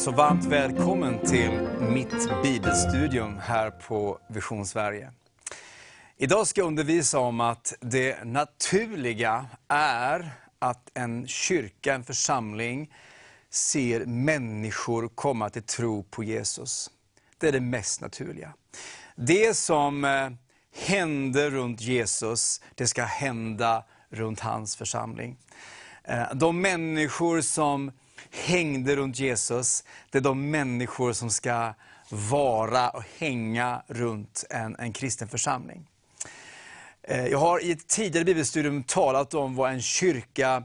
så varmt välkommen till mitt bibelstudium här på Vision Sverige. Idag ska jag undervisa om att det naturliga är att en kyrka, en församling, ser människor komma till tro på Jesus. Det är det mest naturliga. Det som eh, händer runt Jesus, det ska hända runt hans församling. Eh, de människor som hängde runt Jesus, det är de människor som ska vara och hänga runt en, en kristen församling. Eh, jag har i ett tidigare bibelstudium talat om vad en kyrka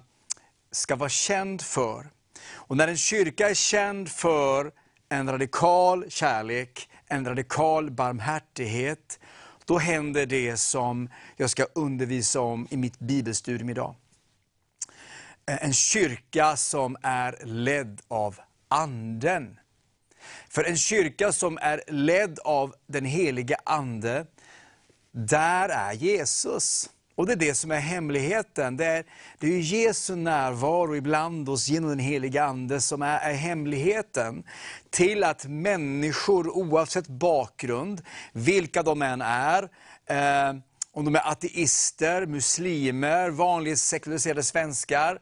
ska vara känd för. Och när en kyrka är känd för en radikal kärlek, en radikal barmhärtighet, då händer det som jag ska undervisa om i mitt bibelstudium idag. Eh, en kyrka som är ledd av Anden. För en kyrka som är ledd av den helige Ande, där är Jesus. Och det är det som är hemligheten. Det är, det är Jesu närvaro ibland oss genom den heliga Ande som är, är hemligheten till att människor oavsett bakgrund, vilka de än är, eh, om de är ateister, muslimer, vanligt sekulariserade svenskar,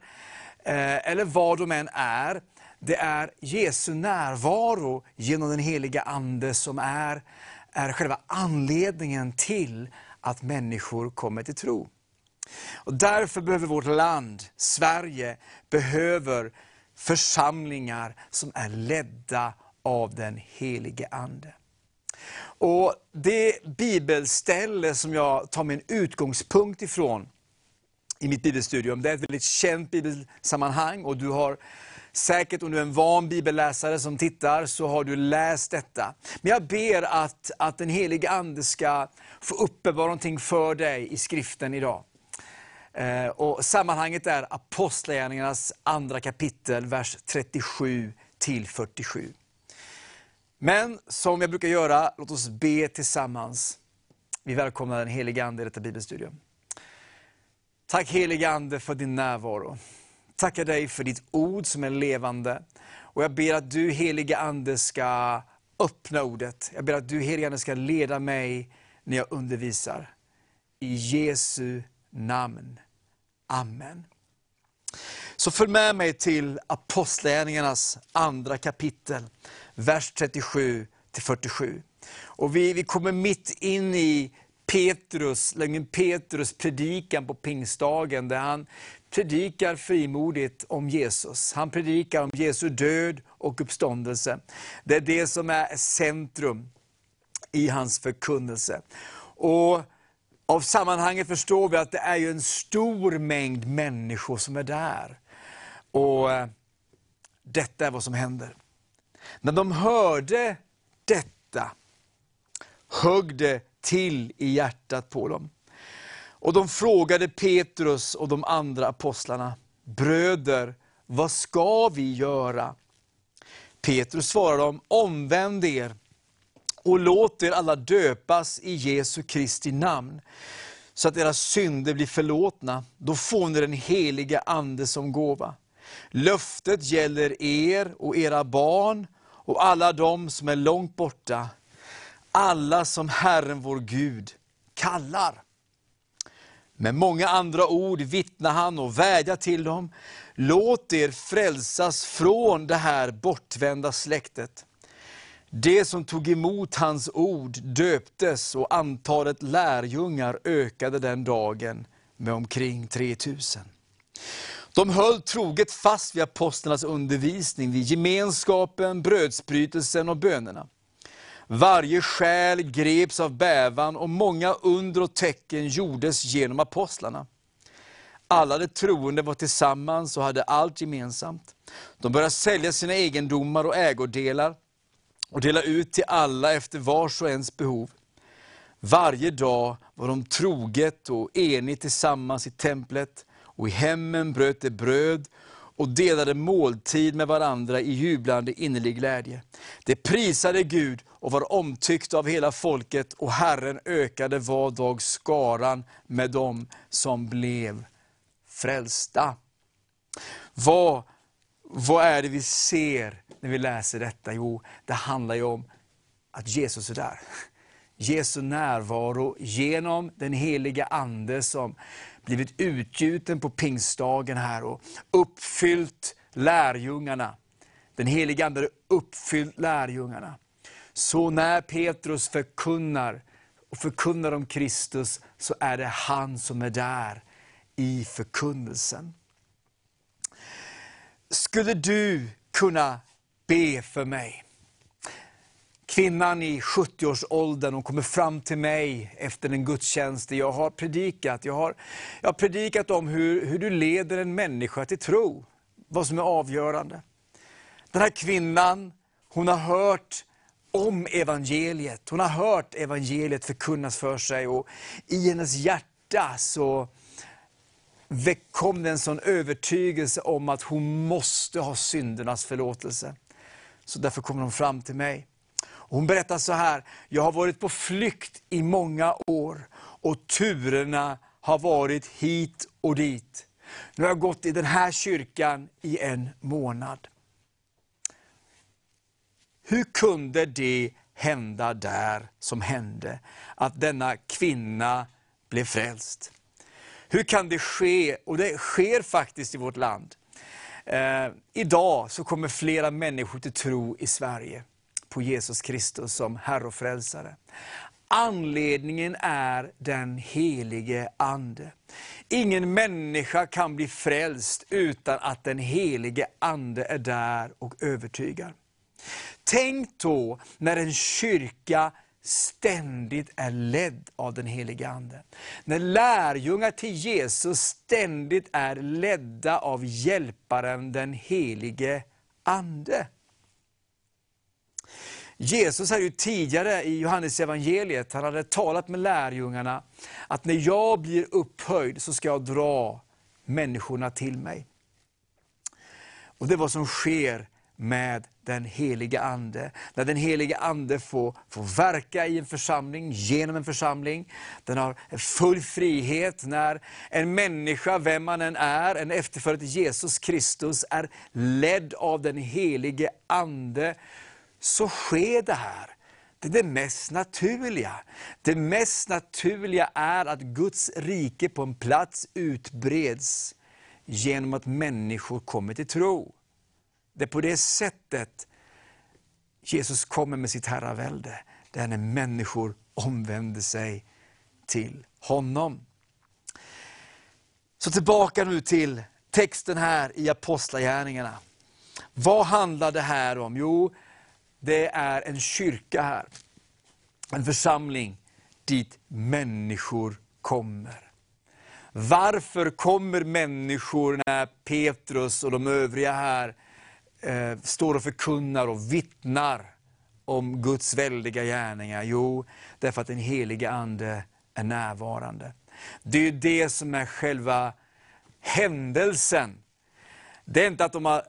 eh, eller vad de än är, det är Jesu närvaro genom den heliga Ande som är, är själva anledningen till att människor kommer till tro. Och därför behöver vårt land, Sverige, behöver församlingar som är ledda av den helige Ande. Och Det bibelställe som jag tar min utgångspunkt ifrån i mitt bibelstudium, det är ett väldigt känt bibelsammanhang och du har säkert, om du är en van bibelläsare som tittar, så har du läst detta. Men jag ber att, att den helige Ande ska få uppenbara någonting för dig i skriften idag. Eh, och sammanhanget är Apostlagärningarnas andra kapitel, vers 37 till 47. Men som jag brukar göra, låt oss be tillsammans. Vi välkomnar den helige Ande i detta bibelstudium. Tack helige Ande för din närvaro. Tackar dig för ditt ord som är levande. Och jag ber att du helige Ande ska öppna ordet. Jag ber att du helige Ande ska leda mig när jag undervisar. I Jesu namn. Amen. Så följ med mig till Apostlagärningarnas andra kapitel, vers 37 till 47. Och vi, vi kommer mitt in i Petrus, lögnen Petrus predikan på pingstdagen, där han predikar frimodigt om Jesus. Han predikar om Jesu död och uppståndelse. Det är det som är centrum i hans förkunnelse. Och av sammanhanget förstår vi att det är ju en stor mängd människor som är där. Och eh, detta är vad som händer. När de hörde detta högg det till i hjärtat på dem. Och de frågade Petrus och de andra apostlarna, bröder, vad ska vi göra? Petrus svarade dem, omvänd er och låt er alla döpas i Jesu Kristi namn, så att era synder blir förlåtna. Då får ni den heliga Ande som gåva. Löftet gäller er och era barn och alla de som är långt borta, alla som Herren vår Gud kallar. Med många andra ord vittnar han och vädjar till dem, låt er frälsas från det här bortvända släktet. Det som tog emot hans ord döptes och antalet lärjungar ökade den dagen med omkring 3000. De höll troget fast vid apostlarnas undervisning, vid gemenskapen, brödsbrytelsen och bönerna. Varje själ greps av bävan och många under och tecken gjordes genom apostlarna. Alla de troende var tillsammans och hade allt gemensamt. De började sälja sina egendomar och ägodelar och dela ut till alla efter vars och ens behov. Varje dag var de troget och enigt tillsammans i templet och i hemmen bröt de bröd och delade måltid med varandra i jublande innerlig glädje. De prisade Gud och var omtyckta av hela folket och Herren ökade var dag skaran med dem som blev frälsta. Vad, vad är det vi ser när vi läser detta? Jo, det handlar ju om att Jesus är där. Jesu närvaro genom den heliga Ande som blivit utgjuten på pingstdagen här och uppfyllt lärjungarna. Den helige Ande har uppfyllt lärjungarna. Så när Petrus förkunnar och förkunnar om Kristus, så är det han som är där i förkunnelsen. Skulle du kunna be för mig? Kvinnan i 70-årsåldern, hon kommer fram till mig efter en gudstjänst jag har predikat. Jag har, jag har predikat om hur, hur du leder en människa till tro, vad som är avgörande. Den här kvinnan, hon har hört om evangeliet. Hon har hört evangeliet förkunnas för sig och i hennes hjärta så kom det en sån övertygelse om att hon måste ha syndernas förlåtelse. Så därför kommer hon fram till mig. Hon berättar så här, jag har varit på flykt i många år och turerna har varit hit och dit. Nu har jag gått i den här kyrkan i en månad. Hur kunde det hända där som hände? Att denna kvinna blev frälst. Hur kan det ske? Och det sker faktiskt i vårt land. Eh, idag så kommer flera människor till tro i Sverige på Jesus Kristus som Herre och Frälsare. Anledningen är den helige Ande. Ingen människa kan bli frälst utan att den helige Ande är där och övertygar. Tänk då när en kyrka ständigt är ledd av den helige Ande. När lärjungar till Jesus ständigt är ledda av hjälparen den helige Ande. Jesus hade ju tidigare i Johannes evangeliet, han hade talat med lärjungarna, att när jag blir upphöjd så ska jag dra människorna till mig. Och Det är vad som sker med den heliga Ande. När den heliga Ande får, får verka i en församling, genom en församling. Den har full frihet när en människa, vem man än är, en efterföljare till Jesus Kristus, är ledd av den helige Ande, så sker det här. Det är det mest naturliga. Det mest naturliga är att Guds rike på en plats utbreds genom att människor kommer till tro. Det är på det sättet Jesus kommer med sitt herravälde. Det är när människor omvänder sig till honom. Så tillbaka nu till texten här i Apostlagärningarna. Vad handlar det här om? Jo, det är en kyrka här. En församling dit människor kommer. Varför kommer människor när Petrus och de övriga här eh, står och förkunnar och vittnar om Guds väldiga gärningar? Jo, därför att den helige Ande är närvarande. Det är det som är själva händelsen. Det är inte att de har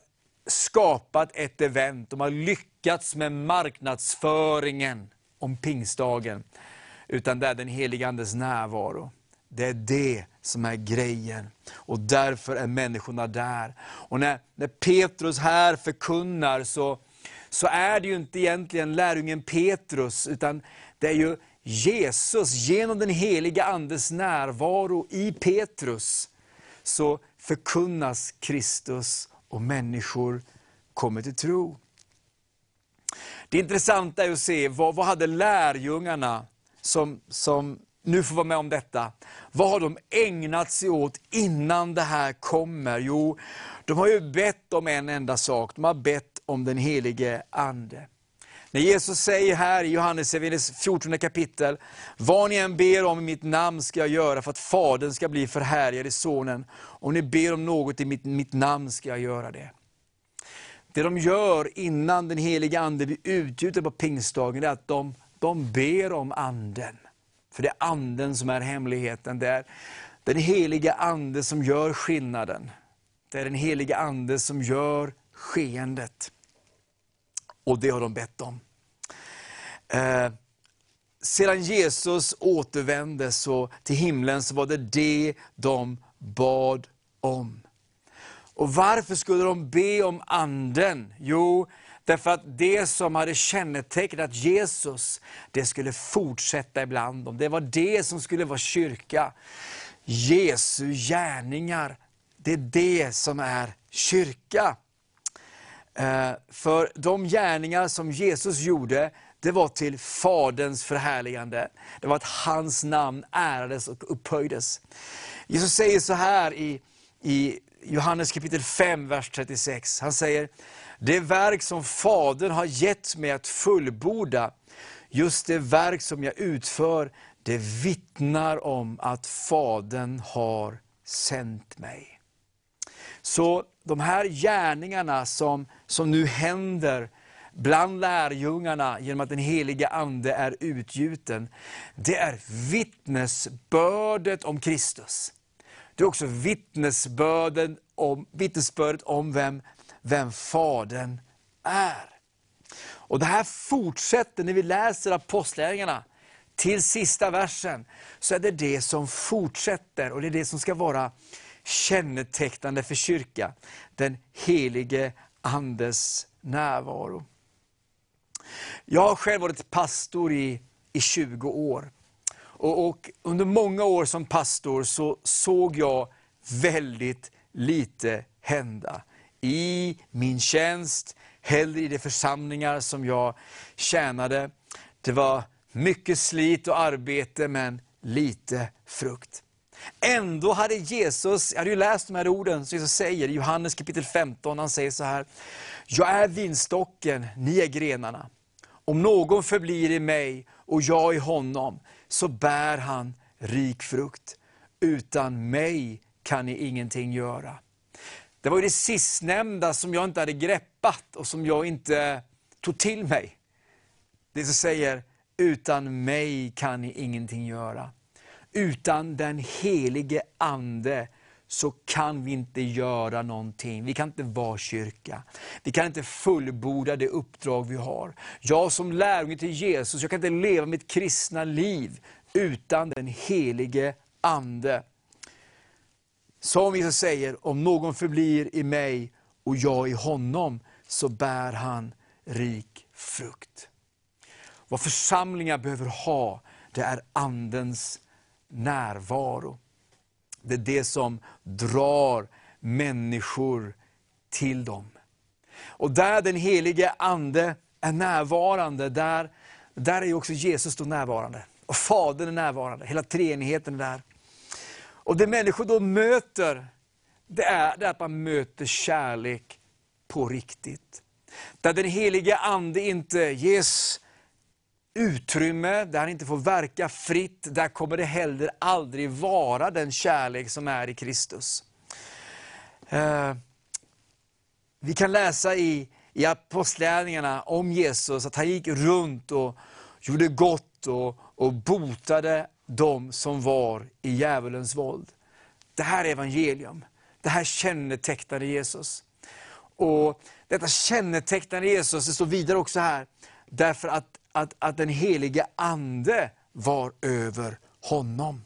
skapat ett event, de har lyckats med marknadsföringen om pingstdagen, utan det är den heliga Andes närvaro. Det är det som är grejen. Och därför är människorna där. Och när, när Petrus här förkunnar så, så är det ju inte egentligen lärjungen Petrus, utan det är ju Jesus, genom den heliga Andes närvaro i Petrus, så förkunnas Kristus och människor kommer till tro. Det intressanta är att se, vad, vad hade lärjungarna som, som nu får vara med om detta. Vad har de ägnat sig åt innan det här kommer? Jo, de har ju bett om en enda sak, de har bett om den helige Ande. När Jesus säger här i Johannes 14 kapitel, vad ni än ber om i mitt namn ska jag göra för att Fadern ska bli förhärligad i Sonen. Om ni ber om något i mitt, mitt namn ska jag göra det. Det de gör innan den heliga Ande blir utgjuten på pingstdagen, är att de, de ber om Anden. För det är Anden som är hemligheten. Det är den heliga Ande som gör skillnaden. Det är den heliga Ande som gör skeendet. Och det har de bett om. Eh, sedan Jesus återvände så, till himlen så var det det de bad om. Och varför skulle de be om anden? Jo, därför att det som hade kännetecknat Jesus, det skulle fortsätta ibland dem. Det var det som skulle vara kyrka. Jesu gärningar, det är det som är kyrka. Eh, för de gärningar som Jesus gjorde, det var till Faderns förhärligande. Det var att hans namn ärades och upphöjdes. Jesus säger så här i, i Johannes kapitel 5, vers 36. Han säger, det verk som Fadern har gett mig att fullborda, just det verk som jag utför, det vittnar om att Fadern har sänt mig. Så de här gärningarna som, som nu händer bland lärjungarna genom att den heliga Ande är utgjuten, det är vittnesbördet om Kristus. Det är också vittnesbördet om, vittnesbördet om vem, vem Fadern är. Och Det här fortsätter när vi läser Apostlagärningarna till sista versen, så är det det som fortsätter och det är det som ska vara kännetecknande för kyrka. Den helige Andes närvaro. Jag har själv varit pastor i, i 20 år. Och, och, Under många år som pastor så såg jag väldigt lite hända. I min tjänst, hellre i de församlingar som jag tjänade. Det var mycket slit och arbete men lite frukt. Ändå hade Jesus, jag hade ju läst de här orden som Jesus säger i Johannes kapitel 15, han säger så här. Jag är vinstocken, ni är grenarna. Om någon förblir i mig och jag i honom, så bär han rik frukt. Utan mig kan ni ingenting göra. Det var ju det sistnämnda som jag inte hade greppat och som jag inte tog till mig. Det som säger, utan mig kan ni ingenting göra. Utan den helige Ande så kan vi inte göra någonting. Vi kan inte vara kyrka. Vi kan inte fullborda det uppdrag vi har. Jag som lärjunge till Jesus, jag kan inte leva mitt kristna liv utan den helige Ande. Som Jesus säger, om någon förblir i mig och jag i honom, så bär han rik frukt. Vad församlingar behöver ha, det är Andens närvaro. Det är det som drar människor till dem. Och där den helige Ande är närvarande, där, där är också Jesus då närvarande. Och Fadern är närvarande, hela treenigheten är där. Och det människor då möter, det är, det är att man möter kärlek på riktigt. Där den helige Ande inte ges utrymme, där han inte får verka fritt, där kommer det heller aldrig vara den kärlek som är i Kristus. Eh, vi kan läsa i, i Apostlagärningarna om Jesus, att han gick runt och gjorde gott och, och botade de som var i djävulens våld. Det här är evangelium. Det här kännetecknade Jesus. Och Detta kännetecknade Jesus, det står vidare också här, därför att att, att den helige Ande var över honom.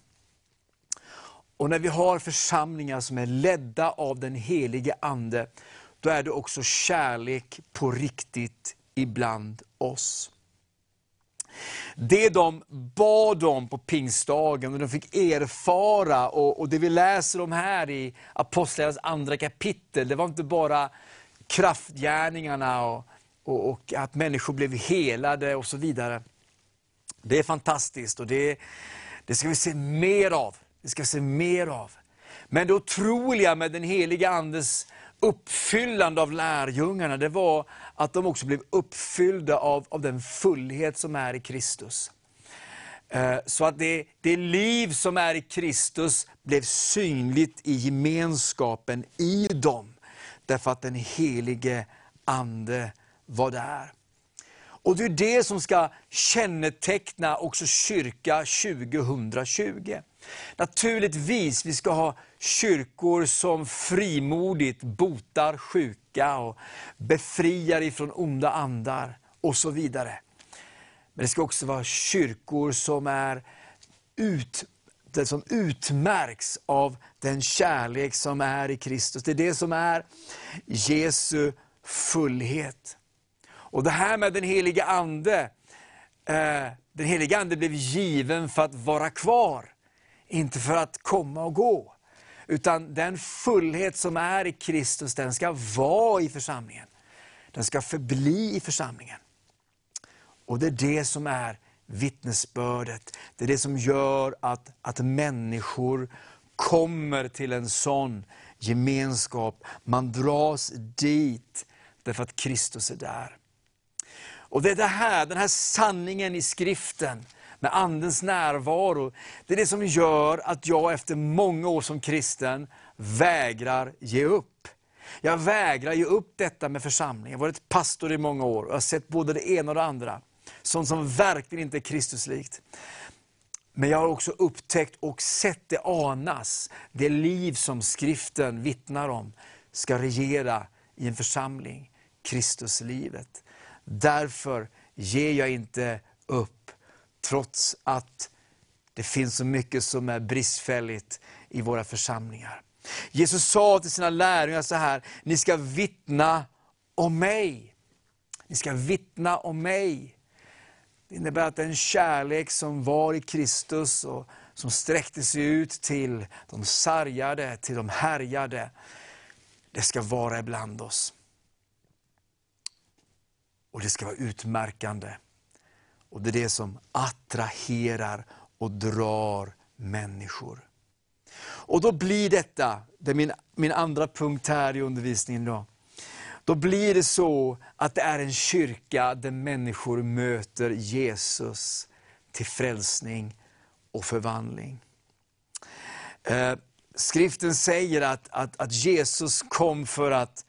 Och när vi har församlingar som är ledda av den helige Ande, då är det också kärlek på riktigt ibland oss. Det de bad om på pingstdagen och de fick erfara, och, och det vi läser om här i Apostlagärningarnas andra kapitel, det var inte bara kraftgärningarna och och, och, att människor blev helade och så vidare. Det är fantastiskt och det, det ska vi se mer av. Det ska vi se mer av. Men det otroliga med den heliga Andes uppfyllande av lärjungarna, det var att de också blev uppfyllda av, av den fullhet som är i Kristus. Eh, så att det, det liv som är i Kristus blev synligt i gemenskapen i dem. Därför att den helige Ande vad det är. Och det är det som ska känneteckna också kyrka 2020. Naturligtvis, vi ska ha kyrkor som frimodigt botar sjuka och befriar ifrån onda andar och så vidare. Men det ska också vara kyrkor som, är ut, som utmärks av den kärlek som är i Kristus. Det är det som är Jesu fullhet. Och det här med den heliga Ande, eh, den heliga Ande blev given för att vara kvar, inte för att komma och gå. Utan den fullhet som är i Kristus, den ska vara i församlingen. Den ska förbli i församlingen. Och det är det som är vittnesbördet. Det är det som gör att, att människor kommer till en sån gemenskap. Man dras dit därför att Kristus är där. Och det är det här, den här sanningen i skriften, med Andens närvaro, det är det som gör att jag efter många år som kristen vägrar ge upp. Jag vägrar ge upp detta med församling. Jag har varit pastor i många år och har sett både det ena och det andra. Sånt som verkligen inte är Kristuslikt. Men jag har också upptäckt och sett det anas, det liv som skriften vittnar om, ska regera i en församling, Kristuslivet. Därför ger jag inte upp, trots att det finns så mycket som är bristfälligt i våra församlingar. Jesus sa till sina lärjungar så här, ni ska vittna om mig. Ni ska vittna om mig. Det innebär att den kärlek som var i Kristus och som sträckte sig ut till de sargade, till de härjade, det ska vara ibland oss. Och det ska vara utmärkande. Och det är det som attraherar och drar människor. Och då blir detta, det är min, min andra punkt här i undervisningen idag. Då blir det så att det är en kyrka där människor möter Jesus till frälsning och förvandling. Eh, skriften säger att, att, att Jesus kom för att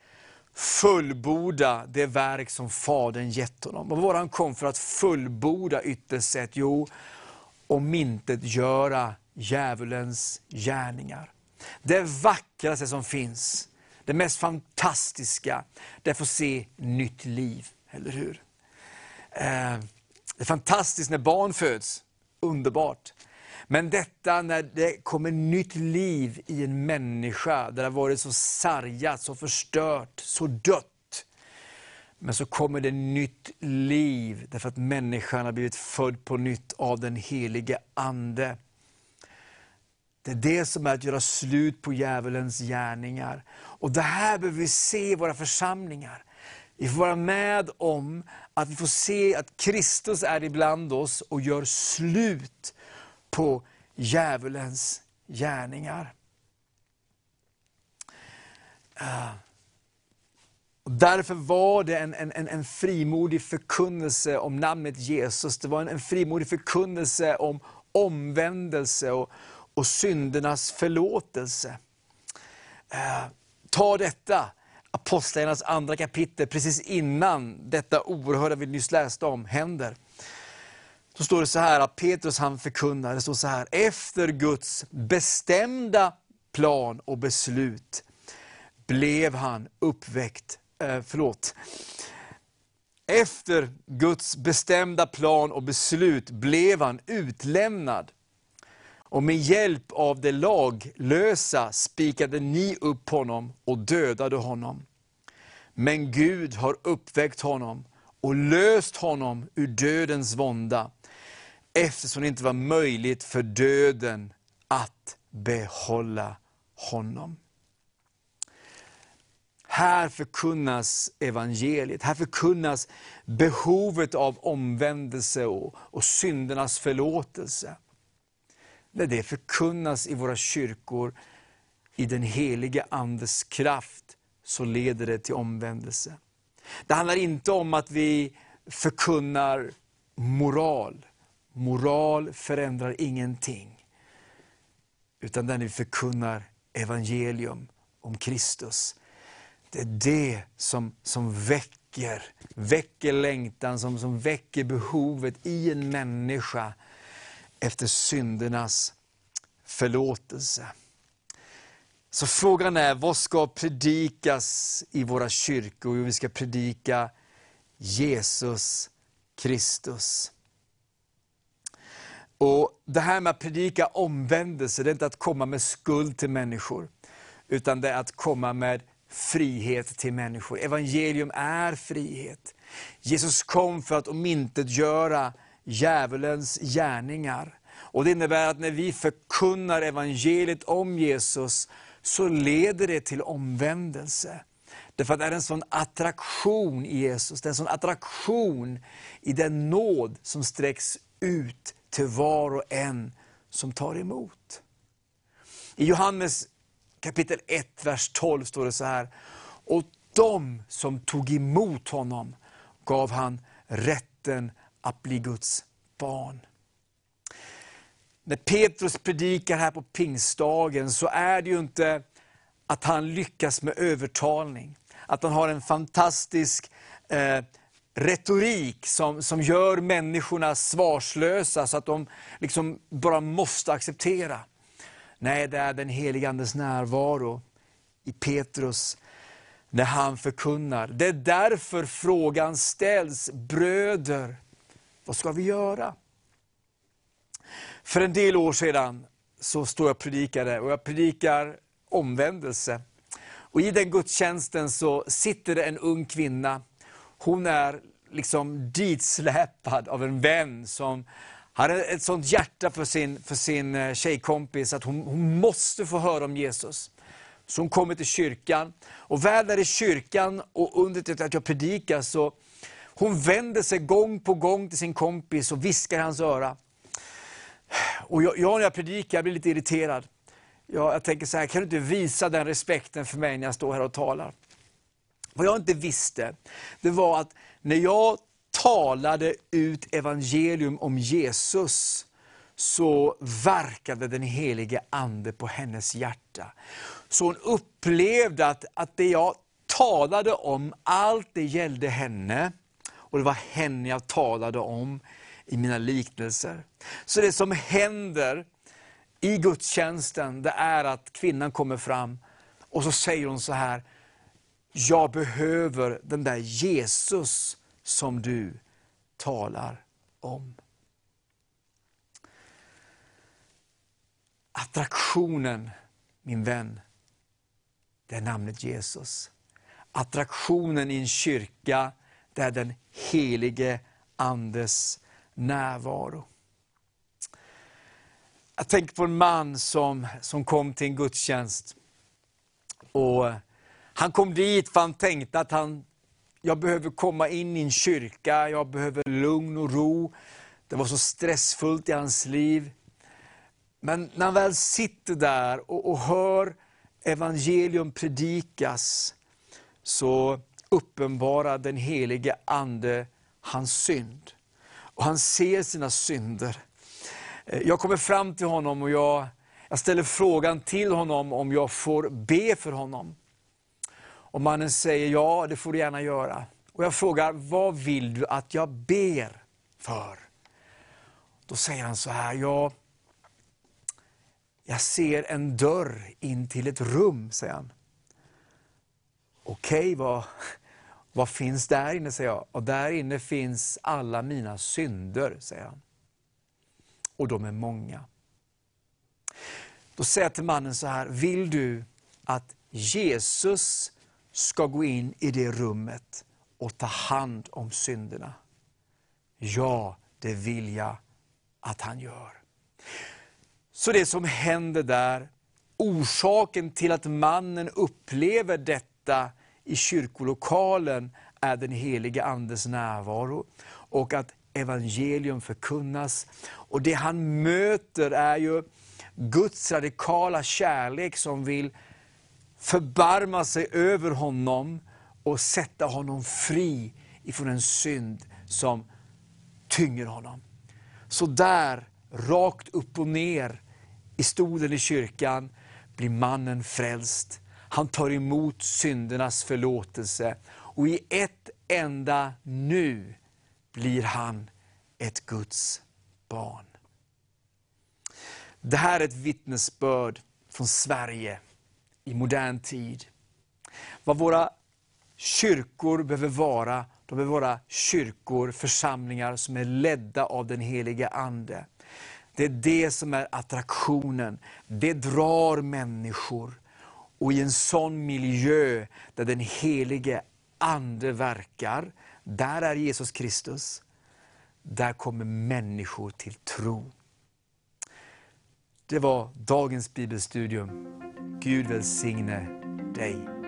fullborda det verk som Fadern gett honom. Och vad han kom för att fullborda ytterst sett? Jo, om intet göra djävulens gärningar. Det vackraste som finns, det mest fantastiska, det är att få se nytt liv, eller hur? Eh, det är fantastiskt när barn föds, underbart. Men detta när det kommer nytt liv i en människa, där det har varit så sargat, så förstört, så dött. Men så kommer det nytt liv, därför att människan har blivit född på nytt av den helige Ande. Det är det som är att göra slut på djävulens gärningar. Och det här behöver vi se i våra församlingar. Vi får vara med om att vi får se att Kristus är ibland oss och gör slut på djävulens gärningar. Eh, därför var det en, en, en frimodig förkunnelse om namnet Jesus. Det var en, en frimodig förkunnelse om omvändelse och, och syndernas förlåtelse. Eh, ta detta, Apostlagärningarnas andra kapitel, precis innan detta oerhörda vi nyss läste om händer. Så står det så här, att Petrus han förkunnar, det står så här, efter Guds bestämda plan och beslut blev han uppväckt, eh, förlåt, efter Guds bestämda plan och beslut blev han utlämnad. Och med hjälp av det laglösa spikade ni upp honom och dödade honom. Men Gud har uppväckt honom och löst honom ur dödens vånda eftersom det inte var möjligt för döden att behålla honom. Här förkunnas evangeliet, här förkunnas behovet av omvändelse och, och syndernas förlåtelse. När det förkunnas i våra kyrkor, i den helige Andes kraft, så leder det till omvändelse. Det handlar inte om att vi förkunnar moral. Moral förändrar ingenting. Utan när vi förkunnar evangelium om Kristus. Det är det som, som väcker, väcker längtan, som, som väcker behovet i en människa efter syndernas förlåtelse. Så frågan är, vad ska predikas i våra kyrkor? Jo, vi ska predika Jesus Kristus. Och Det här med att predika omvändelse, det är inte att komma med skuld till människor, utan det är att komma med frihet till människor. Evangelium är frihet. Jesus kom för att omintetgöra djävulens gärningar. Och Det innebär att när vi förkunnar evangeliet om Jesus, så leder det till omvändelse. Därför att det är en sån attraktion i Jesus, det är en sån attraktion i den nåd som sträcks ut till var och en som tar emot. I Johannes kapitel 1, vers 12 står det så här. Och de som tog emot honom gav han rätten att bli Guds barn. När Petrus predikar här på pingstdagen så är det ju inte att han lyckas med övertalning. Att han har en fantastisk eh, retorik som, som gör människorna svarslösa så att de liksom bara måste acceptera. Nej, det är den helige Andes närvaro i Petrus när han förkunnar. Det är därför frågan ställs, bröder, vad ska vi göra? För en del år sedan så stod jag och predikade och jag predikar omvändelse. Och I den gudstjänsten så sitter det en ung kvinna. Hon är liksom ditsläpad av en vän som hade ett sånt hjärta för sin, för sin eh, tjejkompis att hon, hon måste få höra om Jesus. Så hon kommer till kyrkan. Och väl där i kyrkan och under att jag predikar så hon vänder sig gång på gång till sin kompis och viskar i hans öra. Och jag, jag när jag predikar jag blir lite irriterad. Jag, jag tänker så här, kan du inte visa den respekten för mig när jag står här och talar? Vad jag inte visste, det var att när jag talade ut evangelium om Jesus, så verkade den helige Ande på hennes hjärta. Så hon upplevde att, att det jag talade om, allt det gällde henne. Och det var henne jag talade om i mina liknelser. Så det som händer i gudstjänsten, det är att kvinnan kommer fram och så säger hon så här, jag behöver den där Jesus som du talar om. Attraktionen, min vän, det är namnet Jesus. Attraktionen i en kyrka, det är den helige Andes närvaro. Jag tänker på en man som, som kom till en gudstjänst. Och han kom dit för han tänkte att han, jag behöver komma in i en kyrka, jag behöver lugn och ro. Det var så stressfullt i hans liv. Men när han väl sitter där och, och hör evangelium predikas, så uppenbarar den helige Ande hans synd. Och han ser sina synder. Eh, jag kommer fram till honom och jag, jag ställer frågan till honom om jag får be för honom. Och mannen säger ja, det får du gärna göra. Och jag frågar, vad vill du att jag ber för? Då säger han så här, ja, jag ser en dörr in till ett rum, säger han. Okej, vad, vad finns där inne, säger jag. Och där inne finns alla mina synder, säger han. Och de är många. Då säger jag till mannen så här, vill du att Jesus ska gå in i det rummet och ta hand om synderna? Ja, det vill jag att han gör. Så det som händer där, orsaken till att mannen upplever detta i kyrkolokalen är den helige Andes närvaro och att evangelium förkunnas. Och det han möter är ju Guds radikala kärlek som vill förbarma sig över honom och sätta honom fri ifrån en synd som tynger honom. Så där, rakt upp och ner i stolen i kyrkan, blir mannen frälst. Han tar emot syndernas förlåtelse och i ett enda nu blir han ett Guds barn. Det här är ett vittnesbörd från Sverige i modern tid. Vad våra kyrkor behöver vara, de behöver vara kyrkor, församlingar som är ledda av den heliga Ande. Det är det som är attraktionen. Det drar människor. Och i en sån miljö där den helige Ande verkar, där är Jesus Kristus. Där kommer människor till tro. Det var dagens bibelstudium. Gud välsigne dig.